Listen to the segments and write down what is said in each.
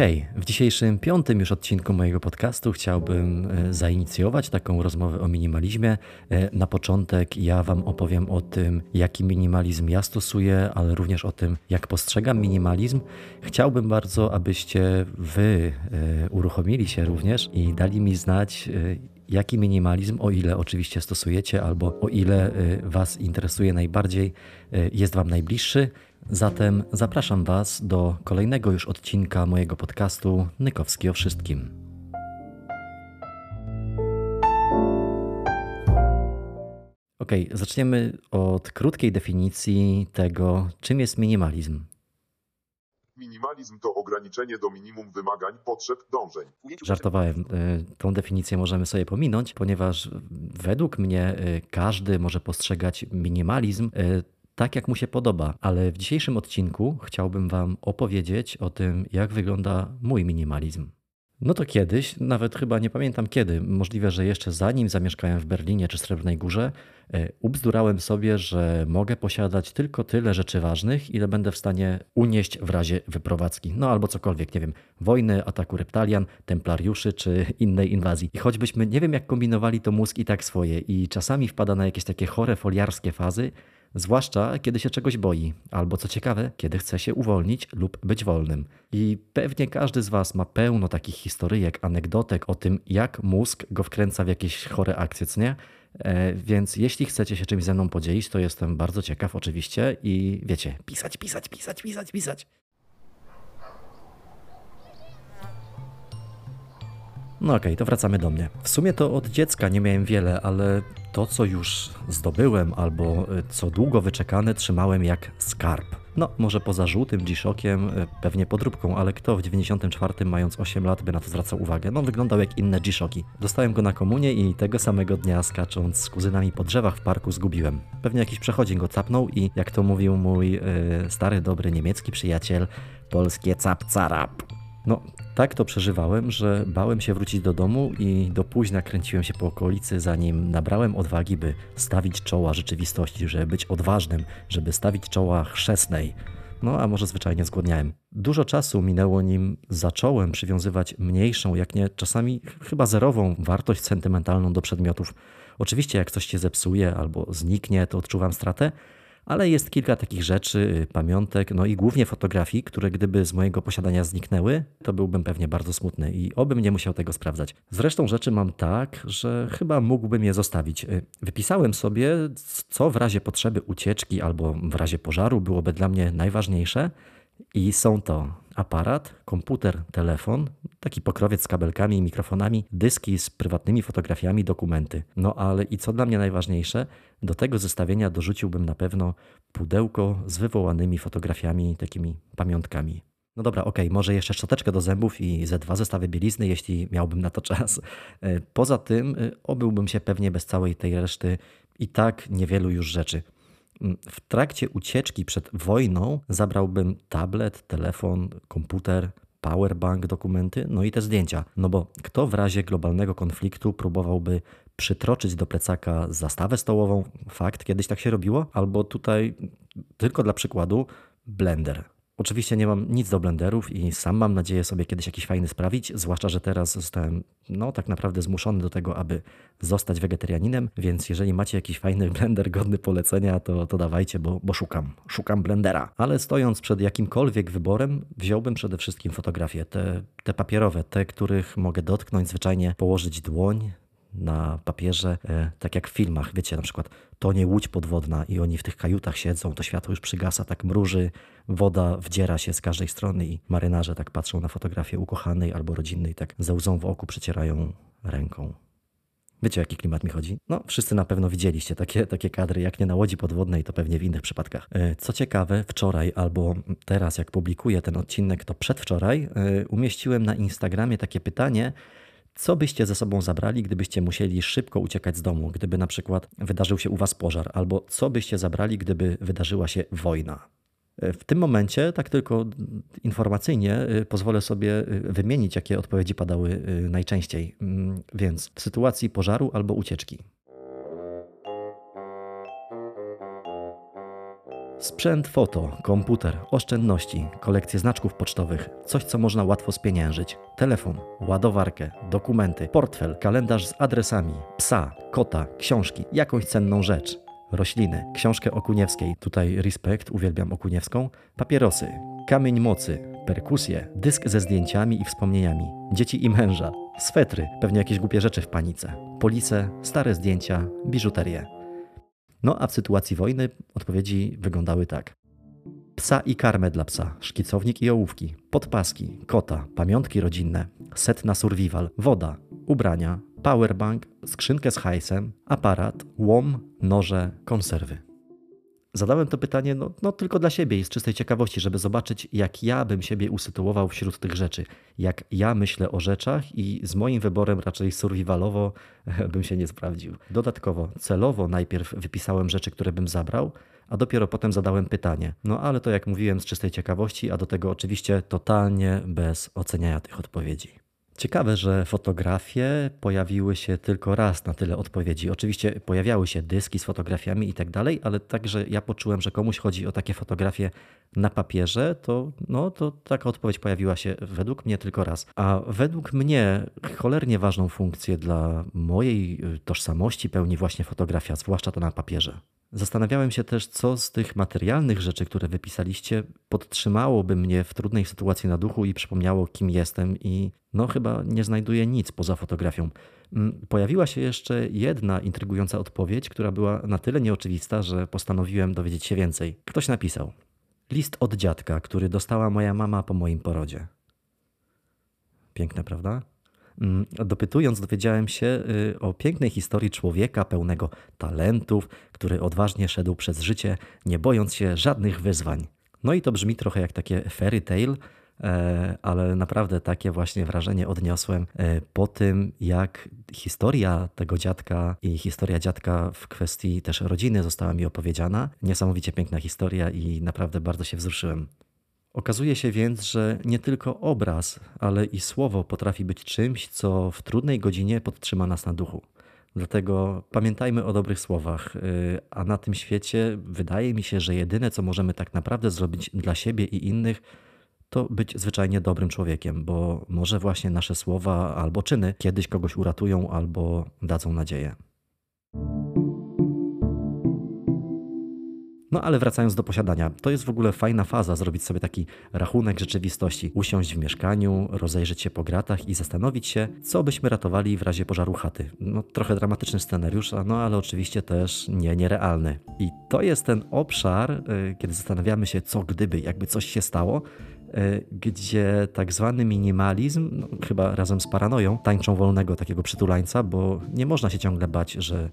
Hej, w dzisiejszym piątym już odcinku mojego podcastu chciałbym e, zainicjować taką rozmowę o minimalizmie. E, na początek ja Wam opowiem o tym, jaki minimalizm ja stosuję, ale również o tym, jak postrzegam minimalizm. Chciałbym bardzo, abyście Wy e, uruchomili się również i dali mi znać, jaki minimalizm, o ile oczywiście stosujecie, albo o ile Was interesuje najbardziej, jest Wam najbliższy. Zatem zapraszam Was do kolejnego już odcinka mojego podcastu Nykowski o wszystkim. Ok, zaczniemy od krótkiej definicji tego, czym jest minimalizm. Minimalizm to ograniczenie do minimum wymagań, potrzeb, dążeń. Żartowałem. E, tą definicję możemy sobie pominąć, ponieważ według mnie e, każdy może postrzegać minimalizm e, tak, jak mu się podoba. Ale w dzisiejszym odcinku chciałbym Wam opowiedzieć o tym, jak wygląda mój minimalizm. No to kiedyś, nawet chyba nie pamiętam kiedy, możliwe, że jeszcze zanim zamieszkałem w Berlinie czy Srebrnej Górze, e, ubzdurałem sobie, że mogę posiadać tylko tyle rzeczy ważnych, ile będę w stanie unieść w razie wyprowadzki. No albo cokolwiek, nie wiem, wojny, ataku reptalian, templariuszy czy innej inwazji. I choćbyśmy nie wiem jak kombinowali to mózg i tak swoje i czasami wpada na jakieś takie chore foliarskie fazy, Zwłaszcza kiedy się czegoś boi, albo co ciekawe, kiedy chce się uwolnić lub być wolnym. I pewnie każdy z Was ma pełno takich historyjek, anegdotek o tym, jak mózg go wkręca w jakieś chore akcje, co nie? E, więc jeśli chcecie się czymś ze mną podzielić, to jestem bardzo ciekaw oczywiście i wiecie, pisać, pisać, pisać, pisać, pisać. No okej, okay, to wracamy do mnie. W sumie to od dziecka nie miałem wiele, ale to, co już zdobyłem albo y, co długo wyczekane, trzymałem jak skarb. No, może poza żółtym G-Shockiem, y, pewnie podróbką, ale kto w 94 mając 8 lat by na to zwracał uwagę? No, wyglądał jak inne G-Shocki. Dostałem go na komunie i tego samego dnia skacząc z kuzynami po drzewach w parku zgubiłem. Pewnie jakiś przechodzień go capnął i jak to mówił mój yy, stary, dobry niemiecki przyjaciel, polskie cap-carap. No, tak to przeżywałem, że bałem się wrócić do domu i do późna kręciłem się po okolicy, zanim nabrałem odwagi, by stawić czoła rzeczywistości, żeby być odważnym, żeby stawić czoła chrzestnej. No a może zwyczajnie zgłodniałem. Dużo czasu minęło, nim zacząłem przywiązywać mniejszą, jak nie czasami chyba zerową wartość sentymentalną do przedmiotów. Oczywiście, jak coś się zepsuje albo zniknie, to odczuwam stratę, ale jest kilka takich rzeczy, y, pamiątek, no i głównie fotografii, które gdyby z mojego posiadania zniknęły, to byłbym pewnie bardzo smutny i obym nie musiał tego sprawdzać. Zresztą rzeczy mam tak, że chyba mógłbym je zostawić. Y, wypisałem sobie, co w razie potrzeby ucieczki albo w razie pożaru byłoby dla mnie najważniejsze i są to aparat, komputer, telefon, taki pokrowiec z kabelkami i mikrofonami, dyski z prywatnymi fotografiami, dokumenty. No ale i co dla mnie najważniejsze, do tego zestawienia dorzuciłbym na pewno pudełko z wywołanymi fotografiami, takimi pamiątkami. No dobra, okej, okay, może jeszcze szczoteczkę do zębów i ze dwa zestawy bielizny, jeśli miałbym na to czas. E, poza tym e, obyłbym się pewnie bez całej tej reszty i tak niewielu już rzeczy. W trakcie ucieczki przed wojną zabrałbym tablet, telefon, komputer, powerbank, dokumenty, no i te zdjęcia. No bo kto w razie globalnego konfliktu próbowałby przytroczyć do plecaka zastawę stołową? Fakt, kiedyś tak się robiło? Albo tutaj, tylko dla przykładu, blender. Oczywiście nie mam nic do blenderów i sam mam nadzieję sobie kiedyś jakiś fajny sprawić, zwłaszcza, że teraz zostałem no tak naprawdę zmuszony do tego, aby zostać wegetarianinem, więc jeżeli macie jakiś fajny blender godny polecenia, to, to dawajcie, bo, bo szukam, szukam blendera. Ale stojąc przed jakimkolwiek wyborem, wziąłbym przede wszystkim fotografie, te, te papierowe, te, których mogę dotknąć, zwyczajnie położyć dłoń, na papierze, e, tak jak w filmach, wiecie, na przykład to nie łódź podwodna i oni w tych kajutach siedzą, to światło już przygasa, tak mruży, woda wdziera się z każdej strony i marynarze tak patrzą na fotografię ukochanej albo rodzinnej, tak ze łzą w oku przecierają ręką. Wiecie, o jaki klimat mi chodzi? No, wszyscy na pewno widzieliście takie, takie kadry, jak nie na łodzi podwodnej, to pewnie w innych przypadkach. E, co ciekawe, wczoraj albo teraz, jak publikuję ten odcinek, to przedwczoraj, e, umieściłem na Instagramie takie pytanie, co byście ze sobą zabrali, gdybyście musieli szybko uciekać z domu, gdyby na przykład wydarzył się u was pożar, albo co byście zabrali, gdyby wydarzyła się wojna? W tym momencie, tak tylko informacyjnie, y, pozwolę sobie y, wymienić, jakie odpowiedzi padały najczęściej. Mm, więc w sytuacji pożaru albo ucieczki. Sprzęt foto, komputer, oszczędności, kolekcję znaczków pocztowych, coś co można łatwo spieniężyć, telefon, ładowarkę, dokumenty, portfel, kalendarz z adresami, psa, kota, książki, jakąś cenną rzecz, rośliny, książkę Okuniewskiej, tutaj respekt, uwielbiam Okuniewską, papierosy, kamień mocy, perkusję, dysk ze zdjęciami i wspomnieniami, dzieci i męża, swetry, pewnie jakieś głupie rzeczy w panice, police, stare zdjęcia, biżuterię. No a w sytuacji wojny odpowiedzi wyglądały tak. Psa i karmę dla psa, szkicownik i ołówki, podpaski, kota, pamiątki rodzinne, set na survival, woda, ubrania, powerbank, skrzynkę z hajsem, aparat, łom, noże, konserwy. Zadałem to pytanie no, no, tylko dla siebie i z czystej ciekawości, żeby zobaczyć, jak ja bym siebie usytuował wśród tych rzeczy, jak ja myślę o rzeczach i z moim wyborem raczej survivalowo bym się nie sprawdził. Dodatkowo, celowo najpierw wypisałem rzeczy, które bym zabrał, a dopiero potem zadałem pytanie. No ale to jak mówiłem z czystej ciekawości, a do tego oczywiście totalnie bez oceniania tych odpowiedzi. Ciekawe, że fotografie pojawiły się tylko raz na tyle odpowiedzi. Oczywiście pojawiały się dyski z fotografiami i tak dalej, ale także ja poczułem, że komuś chodzi o takie fotografie na papierze, to, no, to taka odpowiedź pojawiła się według mnie tylko raz. A według mnie cholernie ważną funkcję dla mojej tożsamości pełni właśnie fotografia, zwłaszcza to na papierze. Zastanawiałem się też, co z tych materialnych rzeczy, które wypisaliście, podtrzymałoby mnie w trudnej sytuacji na duchu i przypomniało, kim jestem, i no chyba nie znajduję nic poza fotografią. Mm, pojawiła się jeszcze jedna intrygująca odpowiedź, która była na tyle nieoczywista, że postanowiłem dowiedzieć się więcej. Ktoś napisał: List od dziadka, który dostała moja mama po moim porodzie. Piękne, prawda? Mm, dopytując, dowiedziałem się y, o pięknej historii człowieka pełnego talentów, który odważnie szedł przez życie, nie bojąc się żadnych wyzwań. No i to brzmi trochę jak takie fairy tale, e, ale naprawdę takie właśnie wrażenie odniosłem e, po tym, jak historia tego dziadka i historia dziadka w kwestii też rodziny została mi opowiedziana. Niesamowicie piękna historia i naprawdę bardzo się wzruszyłem. Okazuje się więc, że nie tylko obraz, ale i słowo potrafi być czymś, co w trudnej godzinie podtrzyma nas na duchu. Dlatego pamiętajmy o dobrych słowach, y, a na tym świecie wydaje mi się, że jedyne, co możemy tak naprawdę zrobić dla siebie i innych, to być zwyczajnie dobrym człowiekiem, bo może właśnie nasze słowa albo czyny kiedyś kogoś uratują albo dadzą nadzieję. No ale wracając do posiadania, to jest w ogóle fajna faza zrobić sobie taki rachunek rzeczywistości, usiąść w mieszkaniu, rozejrzeć się po gratach i zastanowić się, co byśmy ratowali w razie pożaru chaty. No trochę dramatyczny scenariusz, no ale oczywiście też nie nierealny. I to jest ten obszar, y, kiedy zastanawiamy się, co gdyby, jakby coś się stało, y, gdzie tak zwany minimalizm, no, chyba razem z paranoją, tańczą wolnego takiego przytulańca, bo nie można się ciągle bać, że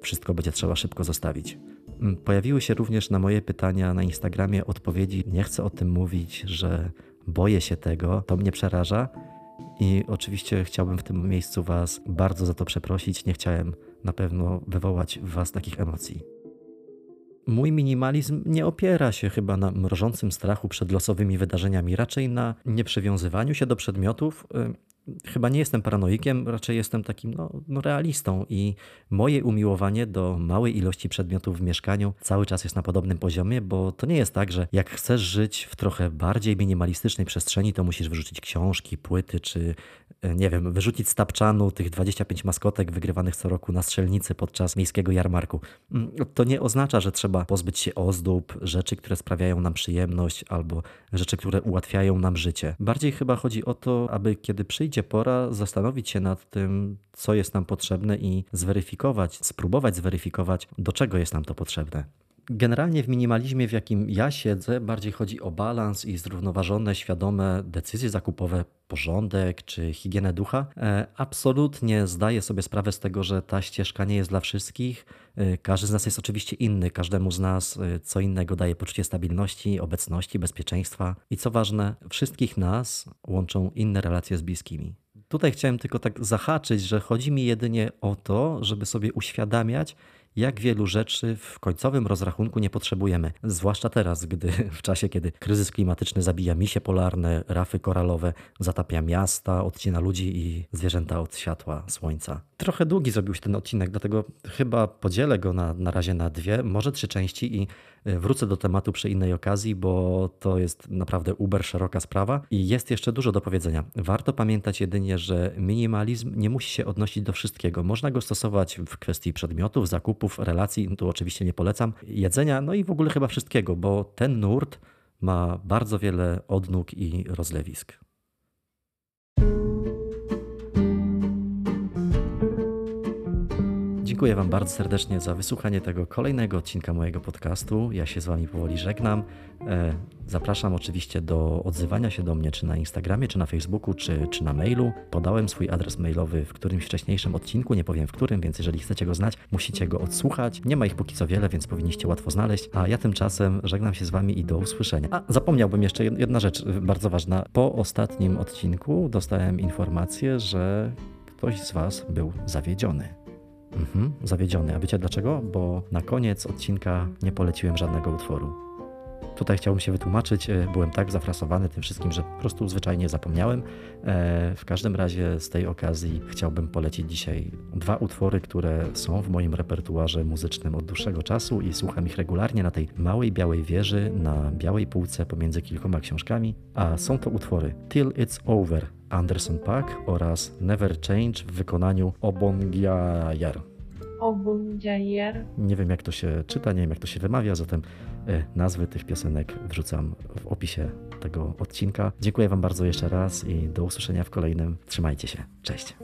wszystko będzie trzeba szybko zostawić. Mm, pojawiły się również na moje pytania na Instagramie odpowiedzi: Nie chcę o tym mówić, że boję się tego, to mnie przeraża. I oczywiście chciałbym w tym miejscu Was bardzo za to przeprosić. Nie chciałem na pewno wywołać w Was takich emocji. Mój minimalizm nie opiera się chyba na mrożącym strachu przed losowymi wydarzeniami, raczej na nieprzywiązywaniu się do przedmiotów, chyba nie jestem paranoikiem, raczej jestem takim no, no, realistą i moje umiłowanie do małej ilości przedmiotów w mieszkaniu cały czas jest na podobnym poziomie, bo to nie jest tak, że jak chcesz żyć w trochę bardziej minimalistycznej przestrzeni, to musisz wyrzucić książki, płyty czy e, nie wiem, wyrzucić z tapczanu tych 25 maskotek wygrywanych co roku na strzelnicy podczas miejskiego jarmarku. Mm, to nie oznacza, że trzeba pozbyć się ozdób, rzeczy, które sprawiają nam przyjemność albo rzeczy, które ułatwiają nam życie. Bardziej chyba chodzi o to, aby kiedy przyjdzie przyjdzie pora zastanowić się nad tym, co jest nam potrzebne i zweryfikować, spróbować zweryfikować, do czego jest nam to potrzebne. Generalnie w minimalizmie, w jakim ja siedzę, bardziej chodzi o balans i zrównoważone, świadome decyzje zakupowe, porządek czy higienę ducha. E, absolutnie zdaję sobie sprawę z tego, że ta ścieżka nie jest dla wszystkich. E, każdy z nas jest oczywiście inny, każdemu z nas e, co innego daje poczucie stabilności, obecności, bezpieczeństwa i co ważne, wszystkich nas łączą inne relacje z bliskimi. Tutaj chciałem tylko tak zahaczyć, że chodzi mi jedynie o to, żeby sobie uświadamiać, jak wielu rzeczy w końcowym rozrachunku nie potrzebujemy. Zwłaszcza teraz, gdy w czasie, kiedy kryzys klimatyczny zabija misie polarne, rafy koralowe, zatapia miasta, odcina ludzi i zwierzęta od światła słońca. Trochę długi zrobił się ten odcinek, dlatego chyba podzielę go na, na razie na dwie, może trzy części i y, wrócę do tematu przy innej okazji, bo to jest naprawdę uber szeroka sprawa i jest jeszcze dużo do powiedzenia. Warto pamiętać jedynie, że minimalizm nie musi się odnosić do wszystkiego. Można go stosować w kwestii przedmiotów, zakupów, relacji, tu oczywiście nie polecam, jedzenia, no i w ogóle chyba wszystkiego, bo ten nurt ma bardzo wiele odnóg i rozlewisk. Dziękuję Wam bardzo serdecznie za wysłuchanie tego kolejnego odcinka mojego podcastu. Ja się z Wami powoli żegnam. E, zapraszam oczywiście do odzywania się do mnie, czy na Instagramie, czy na Facebooku, czy, czy na mailu. Podałem swój adres mailowy w którymś wcześniejszym odcinku, nie powiem w którym, więc jeżeli chcecie go znać, musicie go odsłuchać. Nie ma ich póki co wiele, więc powinniście łatwo znaleźć. A ja tymczasem żegnam się z Wami i do usłyszenia. A zapomniałbym jeszcze jedna rzecz bardzo ważna. Po ostatnim odcinku dostałem informację, że ktoś z Was był zawiedziony. Mhm, zawiedziony. A wiecie dlaczego? Bo na koniec odcinka nie poleciłem żadnego utworu. Tutaj chciałbym się wytłumaczyć. e, Byłem tak zafrasowany tym wszystkim, że po prostu zwyczajnie zapomniałem. E, W każdym razie z tej okazji chciałbym polecić dzisiaj dwa utwory, które są w moim repertuarze muzycznym od dłuższego czasu i słucham ich regularnie na tej małej białej wieży, na białej półce pomiędzy kilkoma książkami. A są to utwory Till It's Over Anderson Paak oraz Never Change w wykonaniu Obongiayar. Obunjayer. Nie wiem jak to się czyta, nie wiem jak to się wymawia, zatem e, nazwy tych piosenek wrzucam w opisie tego odcinka. Dziękuję Wam bardzo jeszcze raz i do usłyszenia w kolejnym. Trzymajcie się. Cześć.